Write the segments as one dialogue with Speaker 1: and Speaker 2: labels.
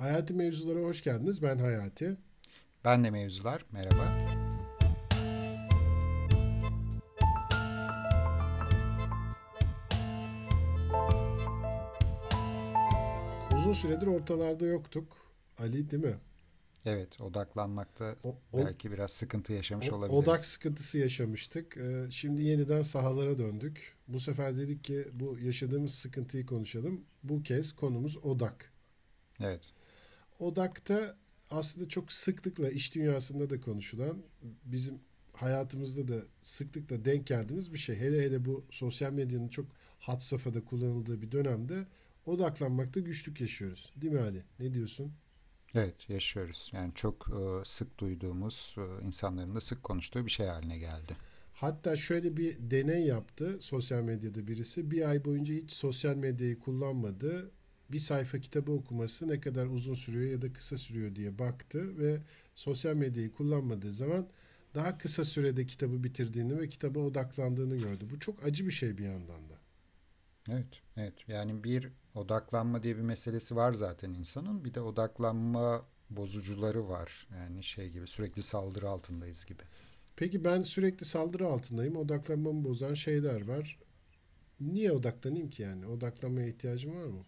Speaker 1: Hayati Mevzulara hoş geldiniz. Ben Hayati.
Speaker 2: Ben de Mevzular. Merhaba.
Speaker 1: Uzun süredir ortalarda yoktuk. Ali değil mi?
Speaker 2: Evet, odaklanmakta o, o, belki biraz sıkıntı yaşamış
Speaker 1: o,
Speaker 2: olabiliriz.
Speaker 1: Odak sıkıntısı yaşamıştık. Ee, şimdi yeniden sahalara döndük. Bu sefer dedik ki bu yaşadığımız sıkıntıyı konuşalım. Bu kez konumuz odak.
Speaker 2: Evet.
Speaker 1: Odakta aslında çok sıklıkla iş dünyasında da konuşulan, bizim hayatımızda da sıklıkla denk geldiğimiz bir şey. Hele hele bu sosyal medyanın çok hat safhada kullanıldığı bir dönemde odaklanmakta güçlük yaşıyoruz. Değil mi Ali? Ne diyorsun?
Speaker 2: Evet yaşıyoruz. Yani çok e, sık duyduğumuz, e, insanların da sık konuştuğu bir şey haline geldi.
Speaker 1: Hatta şöyle bir deney yaptı sosyal medyada birisi. Bir ay boyunca hiç sosyal medyayı kullanmadı. Bir sayfa kitabı okuması ne kadar uzun sürüyor ya da kısa sürüyor diye baktı ve sosyal medyayı kullanmadığı zaman daha kısa sürede kitabı bitirdiğini ve kitaba odaklandığını gördü. Bu çok acı bir şey bir yandan da.
Speaker 2: Evet, evet. Yani bir odaklanma diye bir meselesi var zaten insanın. Bir de odaklanma bozucuları var. Yani şey gibi sürekli saldırı altındayız gibi.
Speaker 1: Peki ben sürekli saldırı altındayım. Odaklanmamı bozan şeyler var. Niye odaklanayım ki yani? Odaklanmaya ihtiyacım var mı?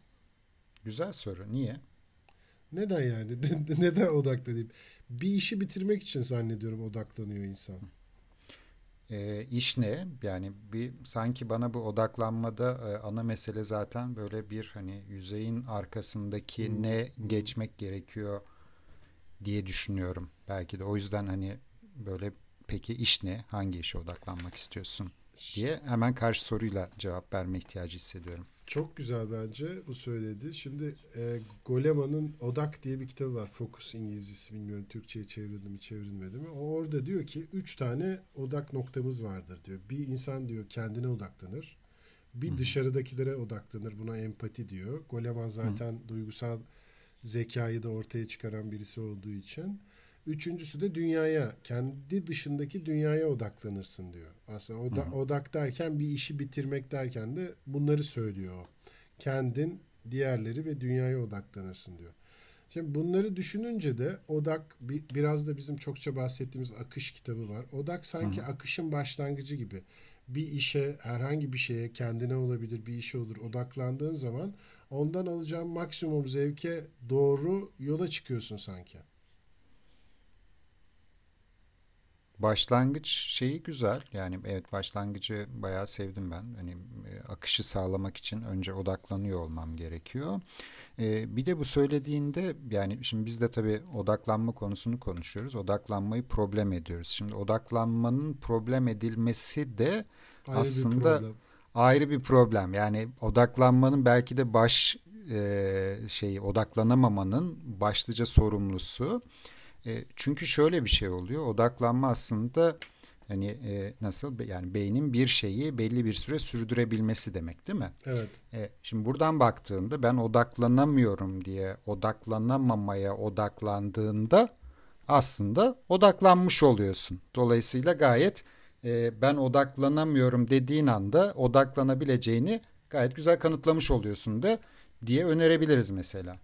Speaker 2: Güzel soru. Niye?
Speaker 1: Neden yani? Neden odaklanayım? Bir işi bitirmek için zannediyorum odaklanıyor insan.
Speaker 2: E, iş ne? Yani bir sanki bana bu odaklanmada e, ana mesele zaten böyle bir hani yüzeyin arkasındaki hmm. ne geçmek gerekiyor diye düşünüyorum. Belki de o yüzden hani böyle peki iş ne? Hangi işe odaklanmak istiyorsun? diye hemen karşı soruyla cevap verme ihtiyacı hissediyorum.
Speaker 1: Çok güzel bence bu söyledi. Şimdi e, Goleman'ın Odak diye bir kitabı var. Focus İngilizcesi bilmiyorum Türkçe'ye çevrildi mi çevrilmedi mi. O orada diyor ki üç tane odak noktamız vardır diyor. Bir insan diyor kendine odaklanır. Bir Hı. dışarıdakilere odaklanır. Buna empati diyor. Goleman zaten Hı. duygusal zekayı da ortaya çıkaran birisi olduğu için. Üçüncüsü de dünyaya, kendi dışındaki dünyaya odaklanırsın diyor. Aslında oda, odak derken bir işi bitirmek derken de bunları söylüyor. Kendin, diğerleri ve dünyaya odaklanırsın diyor. Şimdi bunları düşününce de odak biraz da bizim çokça bahsettiğimiz akış kitabı var. Odak sanki Hı. akışın başlangıcı gibi. Bir işe, herhangi bir şeye kendine olabilir, bir işe olur odaklandığın zaman ondan alacağın maksimum zevke doğru yola çıkıyorsun sanki.
Speaker 2: Başlangıç şeyi güzel. Yani evet başlangıcı bayağı sevdim ben. Hani e, akışı sağlamak için önce odaklanıyor olmam gerekiyor. Ee, bir de bu söylediğinde yani şimdi biz de tabii odaklanma konusunu konuşuyoruz. Odaklanmayı problem ediyoruz. Şimdi odaklanmanın problem edilmesi de ayrı aslında bir ayrı bir problem. Yani odaklanmanın belki de baş e, şeyi odaklanamamanın başlıca sorumlusu. E, çünkü şöyle bir şey oluyor. Odaklanma aslında hani e, nasıl yani beynin bir şeyi belli bir süre sürdürebilmesi demek değil mi?
Speaker 1: Evet.
Speaker 2: E, şimdi buradan baktığında ben odaklanamıyorum diye odaklanamamaya odaklandığında aslında odaklanmış oluyorsun. Dolayısıyla gayet e, ben odaklanamıyorum dediğin anda odaklanabileceğini gayet güzel kanıtlamış oluyorsun da diye önerebiliriz mesela.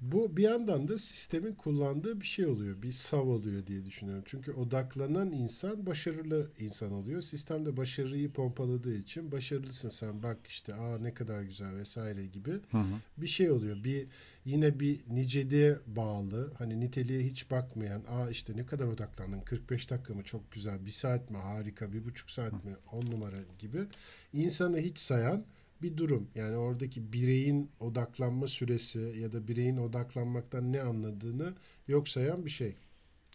Speaker 1: Bu bir yandan da sistemin kullandığı bir şey oluyor. Bir sav oluyor diye düşünüyorum. Çünkü odaklanan insan başarılı insan oluyor. Sistem de başarıyı pompaladığı için başarılısın sen bak işte aa ne kadar güzel vesaire gibi hı hı. bir şey oluyor. Bir yine bir niceliğe bağlı hani niteliğe hiç bakmayan aa işte ne kadar odaklandın 45 dakika mı çok güzel bir saat mi harika bir buçuk saat mi on numara gibi insanı hiç sayan bir durum. Yani oradaki bireyin odaklanma süresi ya da bireyin odaklanmaktan ne anladığını yok sayan bir şey.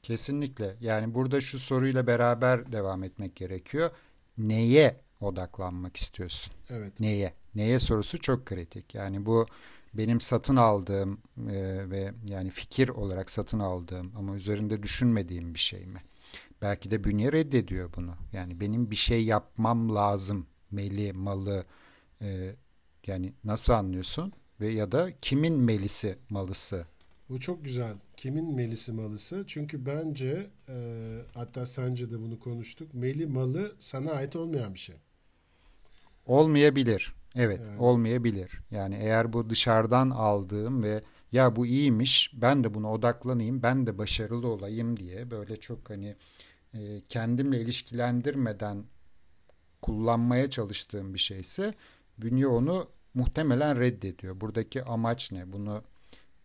Speaker 2: Kesinlikle. Yani burada şu soruyla beraber devam etmek gerekiyor. Neye odaklanmak istiyorsun?
Speaker 1: Evet.
Speaker 2: Neye? Neye sorusu çok kritik. Yani bu benim satın aldığım e, ve yani fikir olarak satın aldığım ama üzerinde düşünmediğim bir şey mi? Belki de bünye reddediyor bunu. Yani benim bir şey yapmam lazım. Meli, malı, e, yani nasıl anlıyorsun? Ve ya da kimin melisi malısı?
Speaker 1: Bu çok güzel. Kimin melisi malısı? Çünkü bence e, hatta sence de bunu konuştuk. Meli malı sana ait olmayan bir şey.
Speaker 2: Olmayabilir. Evet, yani. olmayabilir. Yani eğer bu dışarıdan aldığım ve ya bu iyiymiş ben de buna odaklanayım ben de başarılı olayım diye böyle çok hani e, kendimle ilişkilendirmeden kullanmaya çalıştığım bir şeyse bünye onu muhtemelen reddediyor. Buradaki amaç ne? Bunu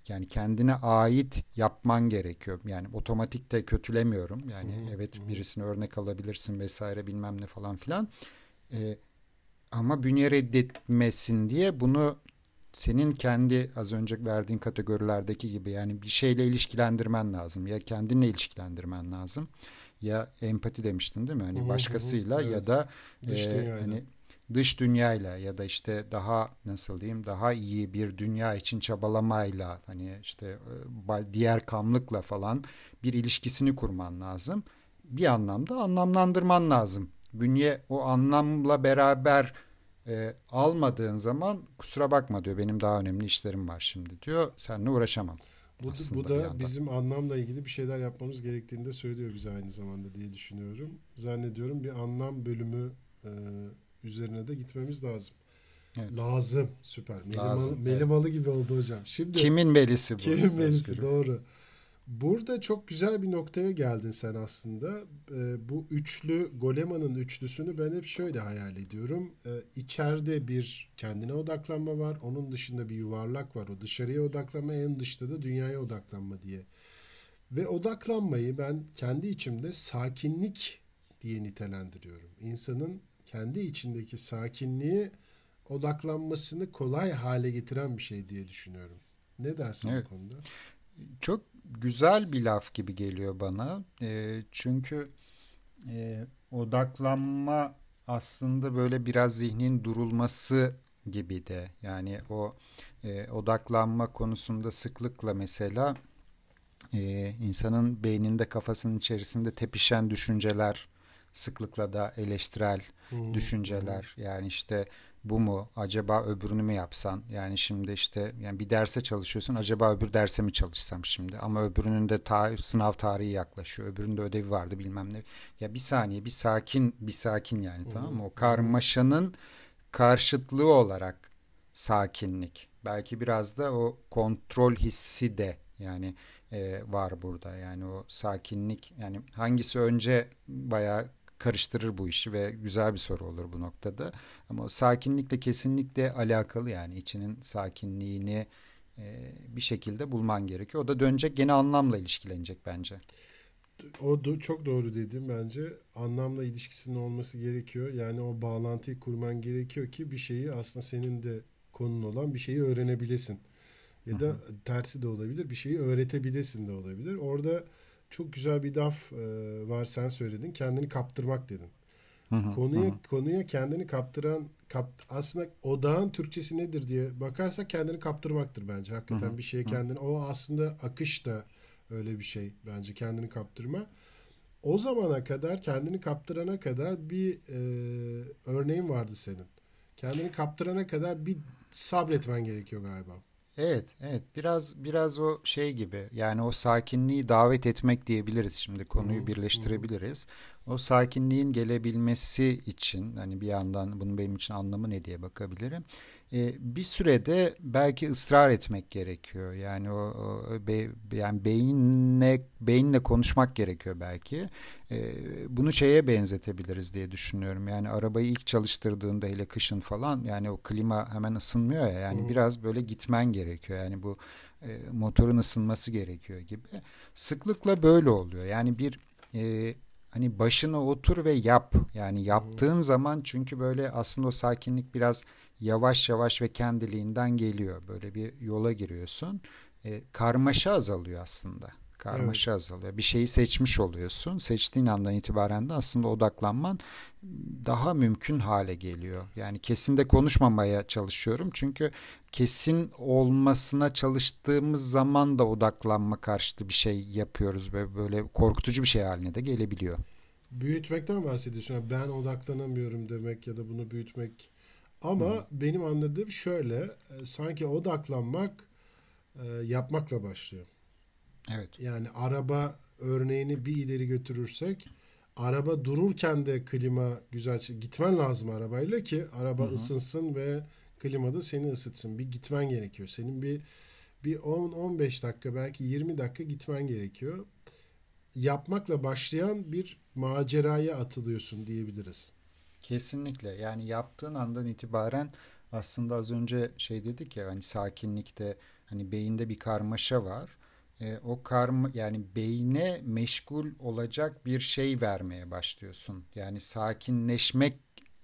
Speaker 2: yani kendine ait yapman gerekiyor. Yani otomatik de kötülemiyorum. Yani hı, evet hı. birisine örnek alabilirsin vesaire bilmem ne falan filan. Ee, ama bünye reddetmesin diye bunu senin kendi az önce verdiğin kategorilerdeki gibi yani bir şeyle ilişkilendirmen lazım. Ya kendinle ilişkilendirmen lazım. Ya empati demiştin değil mi? Hani başkasıyla evet. ya da Dış e, hani dış dünyayla ya da işte daha nasıl diyeyim daha iyi bir dünya için çabalamayla hani işte e, diğer kamlıkla falan bir ilişkisini kurman lazım. Bir anlamda anlamlandırman lazım. Bünye o anlamla beraber e, almadığın zaman kusura bakma diyor benim daha önemli işlerim var şimdi diyor. Seninle uğraşamam.
Speaker 1: Bu, bu da bizim anlamla ilgili bir şeyler yapmamız gerektiğini de söylüyor bize aynı zamanda diye düşünüyorum. Zannediyorum bir anlam bölümü e, üzerine de gitmemiz lazım. Evet. Lazım. Süper. Melimalı, melimalı evet. gibi oldu hocam.
Speaker 2: Şimdi Kimin melisi bu?
Speaker 1: Kimin melisi doğru. Burada çok güzel bir noktaya geldin sen aslında. Ee, bu üçlü, Golema'nın üçlüsünü ben hep şöyle hayal ediyorum. İçeride bir kendine odaklanma var. Onun dışında bir yuvarlak var. O dışarıya odaklanma, en dışta da dünyaya odaklanma diye. Ve odaklanmayı ben kendi içimde sakinlik diye nitelendiriyorum. İnsanın kendi içindeki sakinliği odaklanmasını kolay hale getiren bir şey diye düşünüyorum. Ne dersin evet. bu konuda?
Speaker 2: Çok güzel bir laf gibi geliyor bana. E, çünkü e, odaklanma aslında böyle biraz zihnin durulması gibi de. Yani o e, odaklanma konusunda sıklıkla mesela e, insanın beyninde kafasının içerisinde tepişen düşünceler sıklıkla da eleştirel hmm. düşünceler. Yani işte bu mu acaba öbürünü mü yapsan? Yani şimdi işte yani bir derse çalışıyorsun acaba öbür derse mi çalışsam şimdi? Ama öbürünün de ta, sınav tarihi yaklaşıyor öbürünün ödevi vardı bilmem ne. Ya bir saniye bir sakin bir sakin yani hmm. tamam mı? O karmaşanın karşıtlığı olarak sakinlik. Belki biraz da o kontrol hissi de yani e, var burada. Yani o sakinlik yani hangisi önce bayağı karıştırır bu işi ve güzel bir soru olur bu noktada. Ama sakinlikle kesinlikle alakalı yani içinin sakinliğini e, bir şekilde bulman gerekiyor. O da dönecek gene anlamla ilişkilenecek bence.
Speaker 1: O da çok doğru dedim bence. Anlamla ilişkisinin olması gerekiyor. Yani o bağlantıyı kurman gerekiyor ki bir şeyi aslında senin de konun olan bir şeyi öğrenebilesin. Ya da Hı-hı. tersi de olabilir. Bir şeyi öğretebilesin de olabilir. Orada çok güzel bir laf e, var sen söyledin. Kendini kaptırmak dedin. Hı hı, konuya hı. konuya kendini kaptıran kap, aslında odağın Türkçesi nedir diye bakarsak kendini kaptırmaktır bence. Hakikaten hı hı, bir şeye kendini o aslında akış da öyle bir şey bence kendini kaptırma. O zamana kadar kendini kaptırana kadar bir e, örneğin vardı senin. Kendini kaptırana kadar bir sabretmen gerekiyor galiba.
Speaker 2: Evet, evet. Biraz biraz o şey gibi. Yani o sakinliği davet etmek diyebiliriz şimdi. Konuyu birleştirebiliriz. O sakinliğin gelebilmesi için hani bir yandan bunun benim için anlamı ne diye bakabilirim e, bir sürede belki ısrar etmek gerekiyor. Yani o, o be, yani beyinle beyinle konuşmak gerekiyor belki. E, bunu şeye benzetebiliriz diye düşünüyorum. Yani arabayı ilk çalıştırdığında hele kışın falan yani o klima hemen ısınmıyor ya. Yani hmm. biraz böyle gitmen gerekiyor. Yani bu e, motorun ısınması gerekiyor gibi. Sıklıkla böyle oluyor. Yani bir e, hani başına otur ve yap. Yani yaptığın hmm. zaman çünkü böyle aslında o sakinlik biraz yavaş yavaş ve kendiliğinden geliyor. Böyle bir yola giriyorsun. E, karmaşa azalıyor aslında. Karmaşa evet. azalıyor. Bir şeyi seçmiş oluyorsun. Seçtiğin andan itibaren de aslında odaklanman daha mümkün hale geliyor. Yani kesin de konuşmamaya çalışıyorum. Çünkü kesin olmasına çalıştığımız zaman da odaklanma karşıtı bir şey yapıyoruz ve böyle korkutucu bir şey haline de gelebiliyor.
Speaker 1: Büyütmekten bahsediyorsun. Ben odaklanamıyorum demek ya da bunu büyütmek ama Hı. benim anladığım şöyle, e, sanki odaklanmak e, yapmakla başlıyor.
Speaker 2: Evet.
Speaker 1: Yani araba örneğini bir ileri götürürsek, araba dururken de klima güzel gitmen lazım arabayla ki araba Hı-hı. ısınsın ve klima da seni ısıtsın. Bir gitmen gerekiyor. Senin bir bir 10-15 dakika belki 20 dakika gitmen gerekiyor. Yapmakla başlayan bir maceraya atılıyorsun diyebiliriz.
Speaker 2: Kesinlikle yani yaptığın andan itibaren aslında az önce şey dedik ya hani sakinlikte hani beyinde bir karmaşa var. E, o karma yani beyne meşgul olacak bir şey vermeye başlıyorsun. Yani sakinleşmek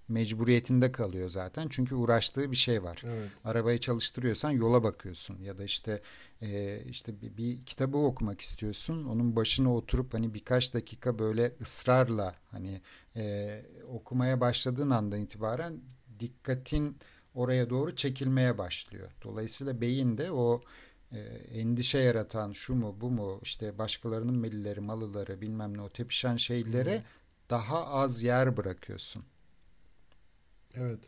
Speaker 2: mecburiyetinde kalıyor zaten. Çünkü uğraştığı bir şey var. Evet. Arabayı çalıştırıyorsan yola bakıyorsun ya da işte e, işte bir, bir kitabı okumak istiyorsun. Onun başına oturup hani birkaç dakika böyle ısrarla hani e, okumaya başladığın andan itibaren dikkatin oraya doğru çekilmeye başlıyor. Dolayısıyla beyin de o e, endişe yaratan şu mu bu mu işte başkalarının melileri malıları bilmem ne o tepişen şeylere hmm. daha az yer bırakıyorsun.
Speaker 1: Evet.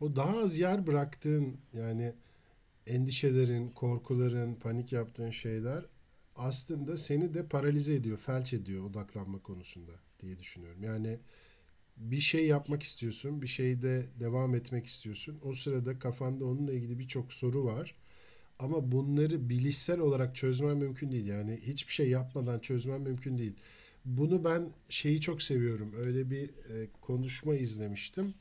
Speaker 1: O daha az yer bıraktığın yani endişelerin, korkuların, panik yaptığın şeyler aslında seni de paralize ediyor, felç ediyor odaklanma konusunda diye düşünüyorum. Yani bir şey yapmak istiyorsun, bir şeyde devam etmek istiyorsun. O sırada kafanda onunla ilgili birçok soru var. Ama bunları bilişsel olarak çözmen mümkün değil. Yani hiçbir şey yapmadan çözmen mümkün değil. Bunu ben şeyi çok seviyorum. Öyle bir e, konuşma izlemiştim.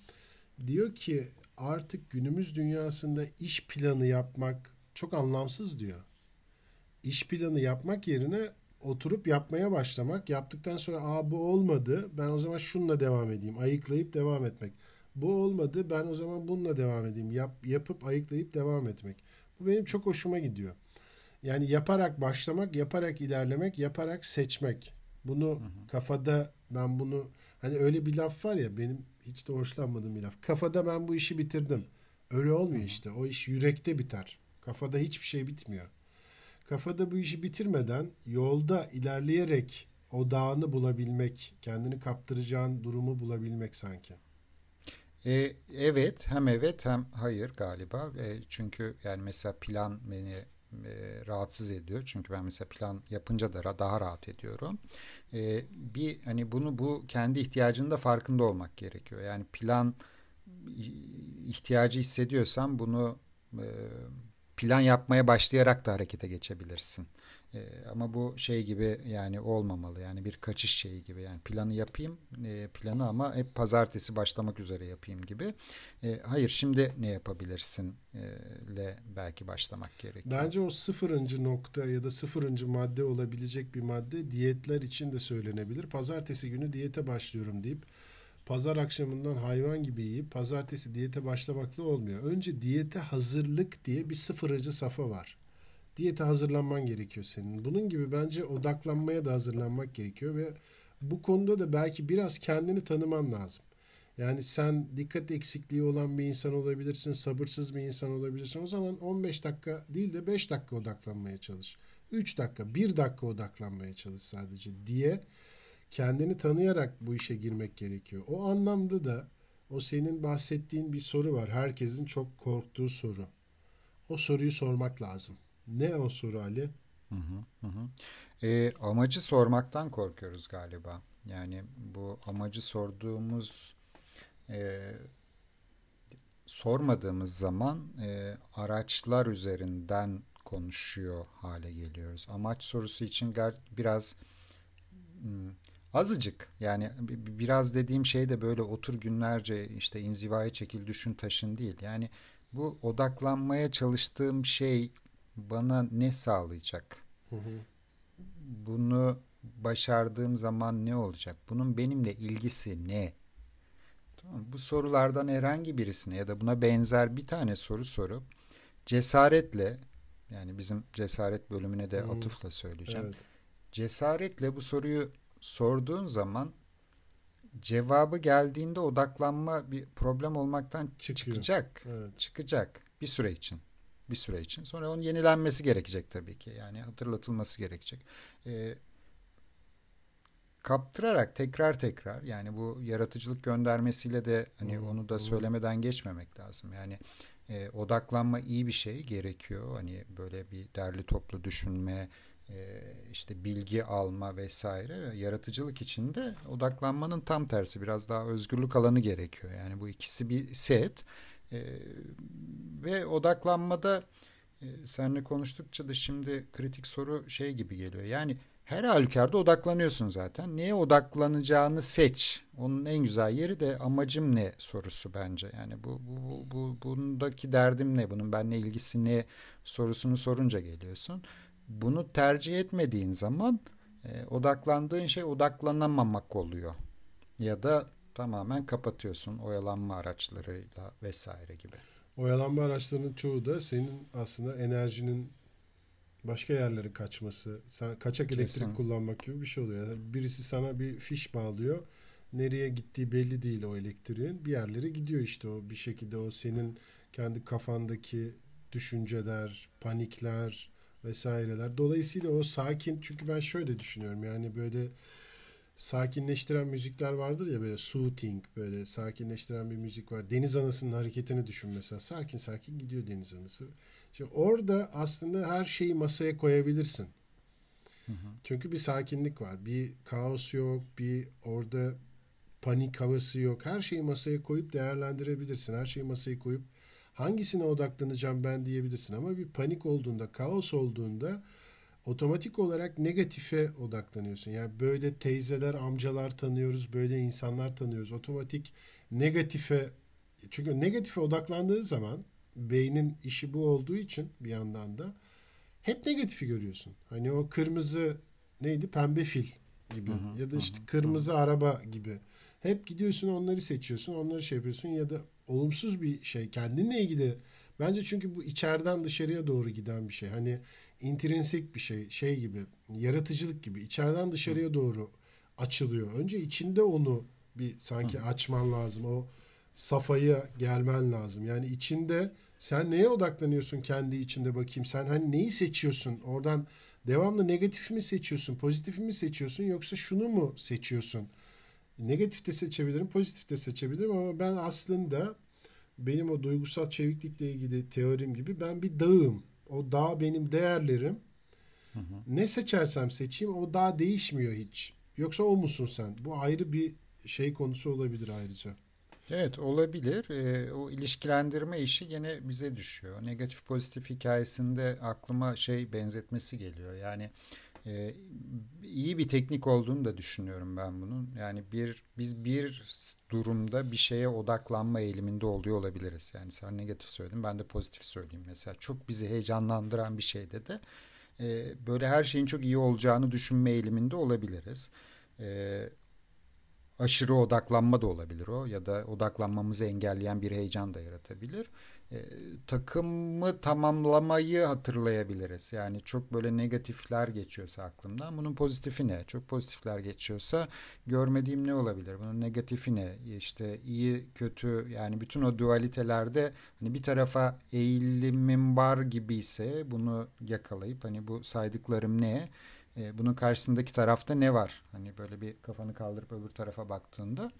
Speaker 1: Diyor ki artık günümüz dünyasında iş planı yapmak çok anlamsız diyor. İş planı yapmak yerine oturup yapmaya başlamak. Yaptıktan sonra aa bu olmadı. Ben o zaman şununla devam edeyim. Ayıklayıp devam etmek. Bu olmadı. Ben o zaman bununla devam edeyim. Yap, yapıp ayıklayıp devam etmek. Bu benim çok hoşuma gidiyor. Yani yaparak başlamak, yaparak ilerlemek, yaparak seçmek. Bunu hı hı. kafada ben bunu hani öyle bir laf var ya benim hiç de hoşlanmadığım bir laf. Kafada ben bu işi bitirdim. Öyle olmuyor işte. O iş yürekte biter. Kafada hiçbir şey bitmiyor. Kafada bu işi bitirmeden yolda ilerleyerek o dağını bulabilmek, kendini kaptıracağın durumu bulabilmek sanki.
Speaker 2: E, evet, hem evet hem hayır galiba. E, çünkü yani mesela plan beni e, rahatsız ediyor. Çünkü ben mesela plan yapınca da daha rahat ediyorum. E, bir hani bunu bu kendi ihtiyacının da farkında olmak gerekiyor. Yani plan ihtiyacı hissediyorsan bunu e, plan yapmaya başlayarak da harekete geçebilirsin. E, ama bu şey gibi yani olmamalı. Yani bir kaçış şeyi gibi. Yani planı yapayım e, planı ama hep pazartesi başlamak üzere yapayım gibi. E, hayır şimdi ne yapabilirsin e, belki başlamak gerekiyor.
Speaker 1: Bence o sıfırıncı nokta ya da sıfırıncı madde olabilecek bir madde diyetler için de söylenebilir. Pazartesi günü diyete başlıyorum deyip pazar akşamından hayvan gibi yiyip pazartesi diyete başlamakla olmuyor. Önce diyete hazırlık diye bir sıfırıncı safa var. Diyete hazırlanman gerekiyor senin. Bunun gibi bence odaklanmaya da hazırlanmak gerekiyor ve bu konuda da belki biraz kendini tanıman lazım. Yani sen dikkat eksikliği olan bir insan olabilirsin, sabırsız bir insan olabilirsin. O zaman 15 dakika değil de 5 dakika odaklanmaya çalış. 3 dakika, 1 dakika odaklanmaya çalış sadece diye kendini tanıyarak bu işe girmek gerekiyor. O anlamda da o senin bahsettiğin bir soru var. Herkesin çok korktuğu soru. O soruyu sormak lazım. Ne o soru Ali? Hı.
Speaker 2: E, amacı sormaktan korkuyoruz galiba. Yani bu amacı sorduğumuz e, sormadığımız zaman e, araçlar üzerinden konuşuyor hale geliyoruz. Amaç sorusu için biraz Azıcık yani biraz dediğim şey de böyle otur günlerce işte inzivaya çekil düşün taşın değil. Yani bu odaklanmaya çalıştığım şey bana ne sağlayacak? Hı hı. Bunu başardığım zaman ne olacak? Bunun benimle ilgisi ne? Tamam, bu sorulardan herhangi birisine ya da buna benzer bir tane soru sorup cesaretle yani bizim cesaret bölümüne de hmm. atıfla söyleyeceğim. Evet. Cesaretle bu soruyu sorduğun zaman cevabı geldiğinde odaklanma bir problem olmaktan Çıkıyor. çıkacak. Evet. Çıkacak bir süre için. Bir süre için. Sonra onun yenilenmesi gerekecek tabii ki. Yani hatırlatılması gerekecek. Ee, kaptırarak tekrar tekrar yani bu yaratıcılık göndermesiyle de hani hmm. onu da söylemeden geçmemek lazım. Yani e, odaklanma iyi bir şey gerekiyor. Hani böyle bir derli toplu düşünme, e, işte bilgi alma vesaire yaratıcılık içinde odaklanmanın tam tersi biraz daha özgürlük alanı gerekiyor. Yani bu ikisi bir set e, ve odaklanmada e, seninle konuştukça da şimdi kritik soru şey gibi geliyor. Yani her halükarda odaklanıyorsun zaten. Neye odaklanacağını seç. Onun en güzel yeri de amacım ne sorusu bence. Yani bu, bu, bu, bu bundaki derdim ne? Bunun benimle ilgisi ne sorusunu sorunca geliyorsun. Bunu tercih etmediğin zaman e, odaklandığın şey odaklanamamak oluyor. Ya da tamamen kapatıyorsun oyalanma araçlarıyla vesaire gibi.
Speaker 1: Oyalanma araçlarının çoğu da senin aslında enerjinin başka yerlere kaçması, sen kaçak Kesin. elektrik kullanmak gibi bir şey oluyor. Yani birisi sana bir fiş bağlıyor. Nereye gittiği belli değil o elektriğin. Bir yerlere gidiyor işte o bir şekilde o senin kendi kafandaki düşünceler, panikler vesaireler. Dolayısıyla o sakin çünkü ben şöyle düşünüyorum yani böyle sakinleştiren müzikler vardır ya böyle soothing böyle sakinleştiren bir müzik var. Deniz anasının hareketini düşün mesela. Sakin sakin gidiyor deniz anası. Şimdi orada aslında her şeyi masaya koyabilirsin. Hı hı. Çünkü bir sakinlik var. Bir kaos yok. Bir orada panik havası yok. Her şeyi masaya koyup değerlendirebilirsin. Her şeyi masaya koyup hangisine odaklanacağım ben diyebilirsin. Ama bir panik olduğunda, kaos olduğunda otomatik olarak negatife odaklanıyorsun. Yani böyle teyzeler, amcalar tanıyoruz, böyle insanlar tanıyoruz. Otomatik negatife çünkü negatife odaklandığı zaman beynin işi bu olduğu için bir yandan da hep negatifi görüyorsun. Hani o kırmızı neydi pembe fil gibi hı hı, ya da işte hı, kırmızı hı. araba gibi. Hep gidiyorsun onları seçiyorsun, onları şey yapıyorsun ya da olumsuz bir şey kendinle ilgili. Bence çünkü bu içeriden dışarıya doğru giden bir şey. Hani intrinsik bir şey, şey gibi, yaratıcılık gibi içeriden dışarıya doğru açılıyor. Önce içinde onu bir sanki açman lazım. O safhaya gelmen lazım. Yani içinde sen neye odaklanıyorsun kendi içinde bakayım. Sen hani neyi seçiyorsun? Oradan devamlı negatif mi seçiyorsun, pozitif mi seçiyorsun yoksa şunu mu seçiyorsun? Negatif de seçebilirim, pozitif de seçebilirim ama ben aslında benim o duygusal çeviklikle ilgili teorim gibi ben bir dağım. O dağ benim değerlerim. Hı hı. Ne seçersem seçeyim o dağ değişmiyor hiç. Yoksa o musun sen? Bu ayrı bir şey konusu olabilir ayrıca.
Speaker 2: Evet olabilir. E, o ilişkilendirme işi yine bize düşüyor. Negatif pozitif hikayesinde aklıma şey benzetmesi geliyor. Yani e, iyi bir teknik olduğunu da düşünüyorum ben bunun. Yani bir biz bir durumda bir şeye odaklanma eğiliminde oluyor olabiliriz. Yani sen negatif söyledin ben de pozitif söyleyeyim. Mesela çok bizi heyecanlandıran bir şeyde de e, böyle her şeyin çok iyi olacağını düşünme eğiliminde olabiliriz. E, aşırı odaklanma da olabilir o ya da odaklanmamızı engelleyen bir heyecan da yaratabilir. E, takımı tamamlamayı hatırlayabiliriz. Yani çok böyle negatifler geçiyorsa aklımdan bunun pozitifi ne? Çok pozitifler geçiyorsa görmediğim ne olabilir? Bunun negatifi ne? İşte iyi kötü yani bütün o dualitelerde hani bir tarafa eğilimim var gibi ise bunu yakalayıp hani bu saydıklarım ne? E, bunun karşısındaki tarafta ne var? Hani böyle bir kafanı kaldırıp öbür tarafa baktığında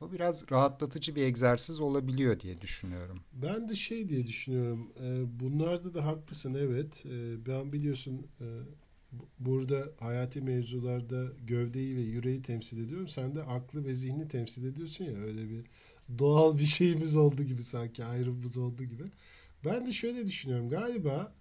Speaker 2: o biraz rahatlatıcı bir egzersiz olabiliyor diye düşünüyorum.
Speaker 1: Ben de şey diye düşünüyorum. E, bunlarda da haklısın evet. E, ben biliyorsun e, burada hayati mevzularda gövdeyi ve yüreği temsil ediyorum. Sen de aklı ve zihni temsil ediyorsun ya öyle bir doğal bir şeyimiz oldu gibi sanki ayrımımız oldu gibi. Ben de şöyle düşünüyorum galiba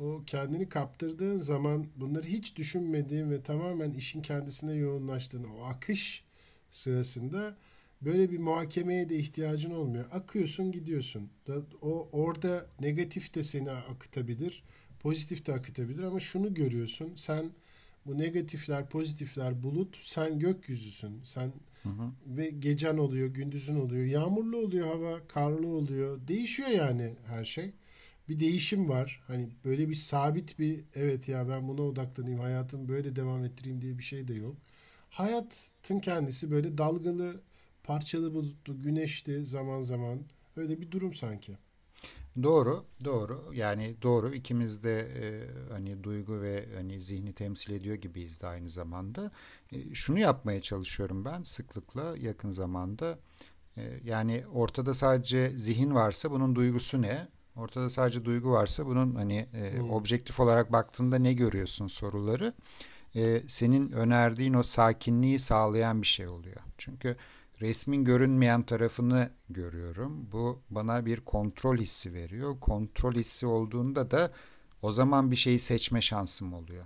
Speaker 1: o kendini kaptırdığın zaman bunları hiç düşünmediğin ve tamamen işin kendisine yoğunlaştığın o akış sırasında böyle bir muhakemeye de ihtiyacın olmuyor. Akıyorsun gidiyorsun. O orada negatif de seni akıtabilir, pozitif de akıtabilir ama şunu görüyorsun. Sen bu negatifler, pozitifler bulut, sen gökyüzüsün. Sen hı hı. ve gecen oluyor, gündüzün oluyor, yağmurlu oluyor hava, karlı oluyor. Değişiyor yani her şey bir değişim var. Hani böyle bir sabit bir evet ya ben buna odaklanayım hayatımı böyle devam ettireyim diye bir şey de yok. Hayatın kendisi böyle dalgalı, parçalı bulutlu, güneşli zaman zaman öyle bir durum sanki.
Speaker 2: Doğru, doğru. Yani doğru. İkimiz de e, hani duygu ve hani zihni temsil ediyor gibiyiz de aynı zamanda. E, şunu yapmaya çalışıyorum ben sıklıkla yakın zamanda. E, yani ortada sadece zihin varsa bunun duygusu ne? Ortada sadece duygu varsa bunun hani e, hmm. objektif olarak baktığında ne görüyorsun soruları e, senin önerdiğin o sakinliği sağlayan bir şey oluyor. Çünkü resmin görünmeyen tarafını görüyorum. Bu bana bir kontrol hissi veriyor. Kontrol hissi olduğunda da O zaman bir şeyi seçme şansım oluyor.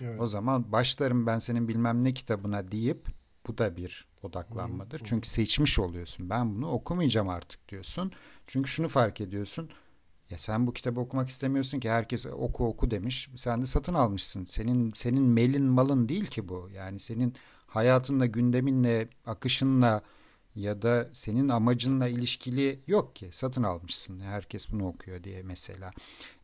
Speaker 2: Evet. O zaman başlarım ben senin bilmem ne kitabına deyip bu da bir odaklanmadır. Hı, Çünkü seçmiş oluyorsun. Ben bunu okumayacağım artık diyorsun. Çünkü şunu fark ediyorsun. Ya sen bu kitabı okumak istemiyorsun ki herkes oku oku demiş. Sen de satın almışsın. Senin senin melin malın değil ki bu. Yani senin hayatınla, gündeminle, akışınla ya da senin amacınla ilişkili yok ki. Satın almışsın. Herkes bunu okuyor diye mesela.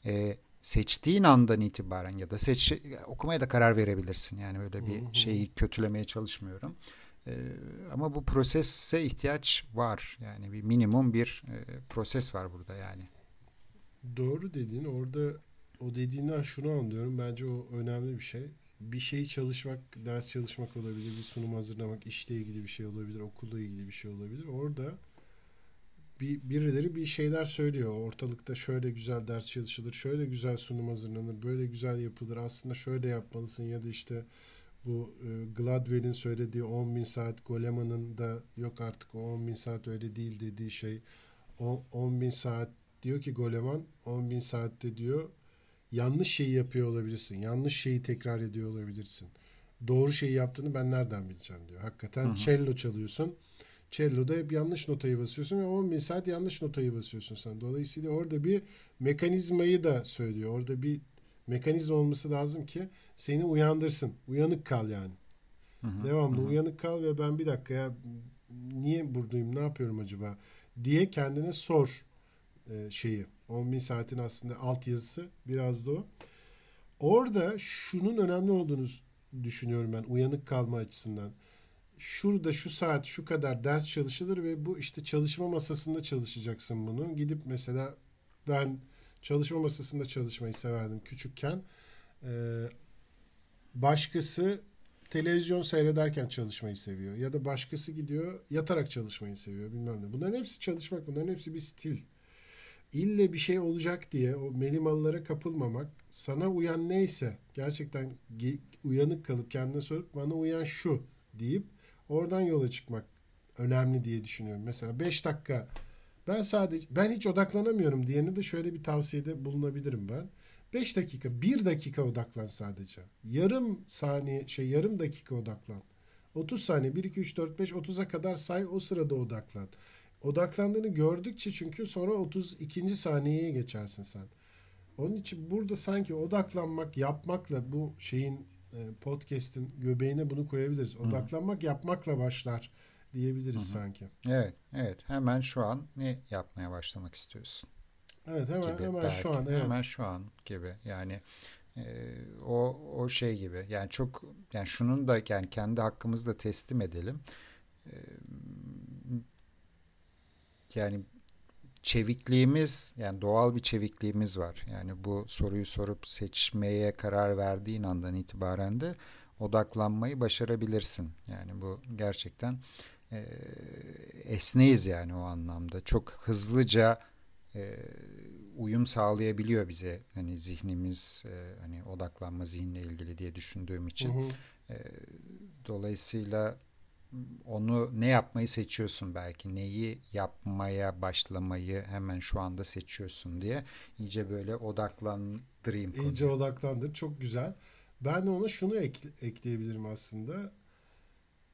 Speaker 2: Ee, seçtiğin andan itibaren ya da seç okumaya da karar verebilirsin. Yani öyle bir şeyi kötülemeye çalışmıyorum. Ee, ama bu prosese ihtiyaç var. Yani bir minimum bir e, proses var burada yani.
Speaker 1: Doğru dediğin orada o dediğinden şunu anlıyorum. Bence o önemli bir şey. Bir şeyi çalışmak, ders çalışmak olabilir, bir sunum hazırlamak, işle ilgili bir şey olabilir, okulla ilgili bir şey olabilir. Orada bir birileri bir şeyler söylüyor. Ortalıkta şöyle güzel ders çalışılır, şöyle güzel sunum hazırlanır, böyle güzel yapılır. Aslında şöyle yapmalısın ya da işte bu e, Gladwell'in söylediği 10 bin saat, Goleman'ın da yok artık o 10 bin saat öyle değil dediği şey. O 10 bin saat diyor ki Goleman 10 bin saatte diyor yanlış şeyi yapıyor olabilirsin. Yanlış şeyi tekrar ediyor olabilirsin. Doğru şeyi yaptığını ben nereden bileceğim diyor. Hakikaten hı hı. cello çalıyorsun. Cello'da hep yanlış notayı basıyorsun ve 10 bin saat yanlış notayı basıyorsun sen. Dolayısıyla orada bir mekanizmayı da söylüyor. Orada bir mekanizma olması lazım ki seni uyandırsın. Uyanık kal yani. Hı hı, Devamlı hı. uyanık kal ve ben bir dakika ya niye buradayım ne yapıyorum acaba diye kendine sor e, şeyi. 10 bin saatin aslında alt yazısı biraz da o. Orada şunun önemli olduğunu düşünüyorum ben uyanık kalma açısından. Şurada şu saat şu kadar ders çalışılır ve bu işte çalışma masasında çalışacaksın bunu. Gidip mesela ben çalışma masasında çalışmayı severdim küçükken. Ee, başkası televizyon seyrederken çalışmayı seviyor. Ya da başkası gidiyor yatarak çalışmayı seviyor bilmem ne. Bunların hepsi çalışmak, bunların hepsi bir stil. İlle bir şey olacak diye o melimalılara kapılmamak, sana uyan neyse gerçekten uyanık kalıp kendine sorup bana uyan şu deyip oradan yola çıkmak önemli diye düşünüyorum. Mesela 5 dakika ben sadece ben hiç odaklanamıyorum diyene de şöyle bir tavsiyede bulunabilirim ben. 5 dakika, 1 dakika odaklan sadece. Yarım saniye, şey yarım dakika odaklan. 30 saniye, 1, 2, 3, 4, 5, 30'a kadar say o sırada odaklan. Odaklandığını gördükçe çünkü sonra 32. saniyeye geçersin sen. Onun için burada sanki odaklanmak, yapmakla bu şeyin e, podcast'in göbeğine bunu koyabiliriz. Odaklanmak, Hı. yapmakla başlar diyebiliriz Hı-hı. sanki.
Speaker 2: Evet, evet. Hemen şu an ne yapmaya başlamak istiyorsun?
Speaker 1: Evet, hemen gibi hemen belki. şu an. Evet.
Speaker 2: Hemen şu an gibi. Yani e, o o şey gibi. Yani çok yani şunun da yani kendi hakkımızı da teslim edelim. E, yani çevikliğimiz yani doğal bir çevikliğimiz var. Yani bu soruyu sorup seçmeye karar verdiğin andan itibaren de odaklanmayı başarabilirsin. Yani bu gerçekten e, esneyiz yani o anlamda. Çok hızlıca e, uyum sağlayabiliyor bize hani zihnimiz e, hani odaklanma zihinle ilgili diye düşündüğüm için. Hı hı. E, dolayısıyla onu ne yapmayı seçiyorsun belki neyi yapmaya başlamayı hemen şu anda seçiyorsun diye iyice böyle odaklandırayım.
Speaker 1: İyice konuyu. odaklandır çok güzel. Ben ona şunu ek, ekleyebilirim aslında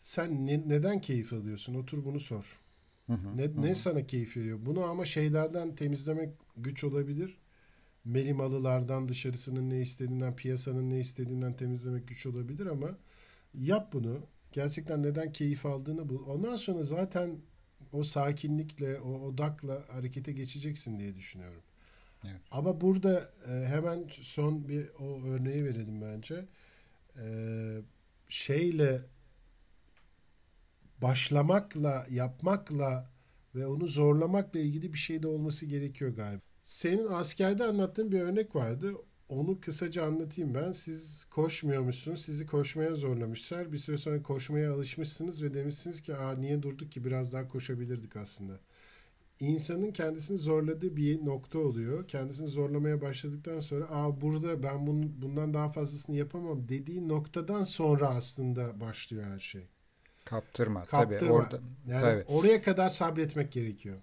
Speaker 1: sen ne, neden keyif alıyorsun? Otur bunu sor. Hı hı, ne, hı. ne sana keyif veriyor? Bunu ama şeylerden temizlemek güç olabilir. Melimalılardan, dışarısının ne istediğinden, piyasanın ne istediğinden temizlemek güç olabilir ama yap bunu. Gerçekten neden keyif aldığını bul. Ondan sonra zaten o sakinlikle, o odakla harekete geçeceksin diye düşünüyorum. Evet. Ama burada e, hemen son bir o örneği verelim bence. E, şeyle başlamakla, yapmakla ve onu zorlamakla ilgili bir şey de olması gerekiyor galiba. Senin askerde anlattığın bir örnek vardı. Onu kısaca anlatayım ben. Siz koşmuyormuşsunuz. Sizi koşmaya zorlamışlar. Bir süre sonra koşmaya alışmışsınız ve demişsiniz ki Aa, niye durduk ki biraz daha koşabilirdik aslında. İnsanın kendisini zorladığı bir nokta oluyor. Kendisini zorlamaya başladıktan sonra Aa, burada ben bunun, bundan daha fazlasını yapamam dediği noktadan sonra aslında başlıyor her şey.
Speaker 2: Kaptırma. Kaptırma. Tabii orada.
Speaker 1: Yani tabii. oraya kadar sabretmek gerekiyor.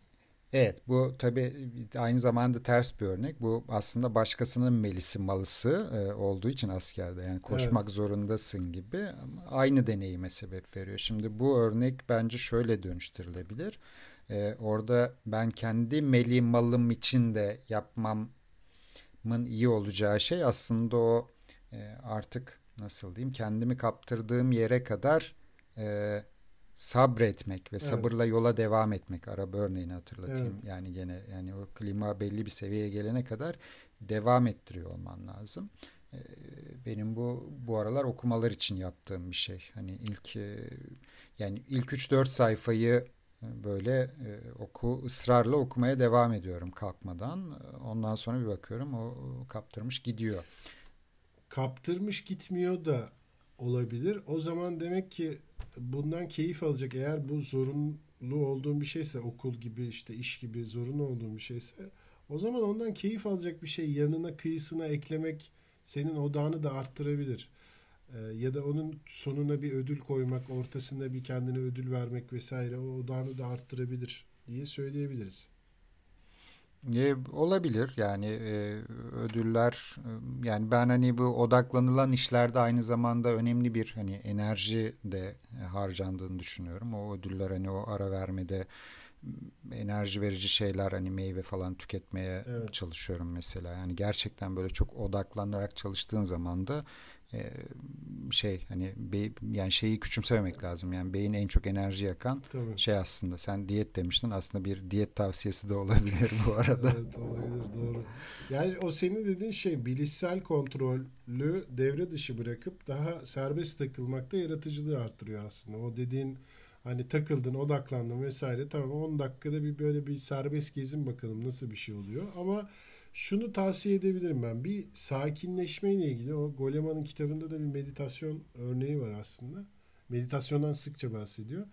Speaker 2: Evet bu tabii aynı zamanda ters bir örnek. Bu aslında başkasının melisi malısı e, olduğu için askerde yani koşmak evet. zorundasın gibi aynı deneyime sebep veriyor. Şimdi bu örnek bence şöyle dönüştürülebilir. E, orada ben kendi meli malım için de yapmamın iyi olacağı şey aslında o e, artık nasıl diyeyim kendimi kaptırdığım yere kadar e, sabretmek ve evet. sabırla yola devam etmek. Araba örneğini hatırlatayım. Evet. Yani gene yani o klima belli bir seviyeye gelene kadar devam ettiriyor olman lazım. Ee, benim bu bu aralar okumalar için yaptığım bir şey. Hani ilk e, yani ilk 3-4 sayfayı e, böyle e, oku ısrarla okumaya devam ediyorum kalkmadan. Ondan sonra bir bakıyorum o kaptırmış gidiyor.
Speaker 1: Kaptırmış gitmiyor da olabilir. O zaman demek ki bundan keyif alacak eğer bu zorunlu olduğun bir şeyse okul gibi işte iş gibi zorunlu olduğun bir şeyse o zaman ondan keyif alacak bir şey yanına kıyısına eklemek senin odağını da arttırabilir. Ee, ya da onun sonuna bir ödül koymak, ortasında bir kendine ödül vermek vesaire o odağını da arttırabilir diye söyleyebiliriz.
Speaker 2: E, olabilir yani e, ödüller e, yani ben hani bu odaklanılan işlerde aynı zamanda önemli bir hani enerji de harcandığını düşünüyorum. O ödüller hani o ara vermede enerji verici şeyler hani meyve falan tüketmeye evet. çalışıyorum mesela. Yani gerçekten böyle çok odaklanarak çalıştığın zaman da e, şey hani be, yani şeyi küçümsememek lazım. Yani beyin en çok enerji yakan Tabii. şey aslında. Sen diyet demiştin. Aslında bir diyet tavsiyesi de olabilir bu arada.
Speaker 1: evet olabilir doğru. Yani o senin dediğin şey bilişsel kontrolü devre dışı bırakıp daha serbest takılmakta yaratıcılığı arttırıyor aslında. O dediğin hani takıldın, odaklandın vesaire tamam 10 dakikada bir böyle bir serbest gezin bakalım nasıl bir şey oluyor. Ama şunu tavsiye edebilirim ben. Bir sakinleşme ile ilgili o Goleman'ın kitabında da bir meditasyon örneği var aslında. Meditasyondan sıkça bahsediyor.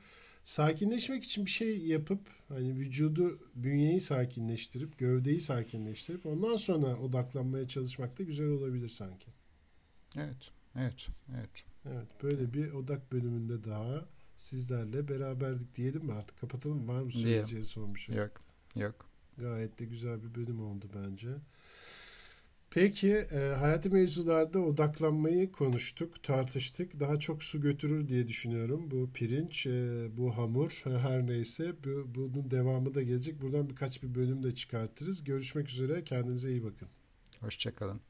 Speaker 1: Sakinleşmek için bir şey yapıp hani vücudu, bünyeyi sakinleştirip, gövdeyi sakinleştirip ondan sonra odaklanmaya çalışmak da güzel olabilir sanki.
Speaker 2: Evet, evet, evet.
Speaker 1: Evet, böyle bir odak bölümünde daha sizlerle beraberdik diyelim mi artık kapatalım var mı söyleyeceği son bir şey?
Speaker 2: Yok, yok.
Speaker 1: Gayet de güzel bir bölüm oldu bence. Peki e, hayati mevzularda odaklanmayı konuştuk, tartıştık. Daha çok su götürür diye düşünüyorum. Bu pirinç, e, bu hamur her neyse bu, bunun devamı da gelecek. Buradan birkaç bir bölüm de çıkartırız. Görüşmek üzere. Kendinize iyi bakın.
Speaker 2: Hoşçakalın.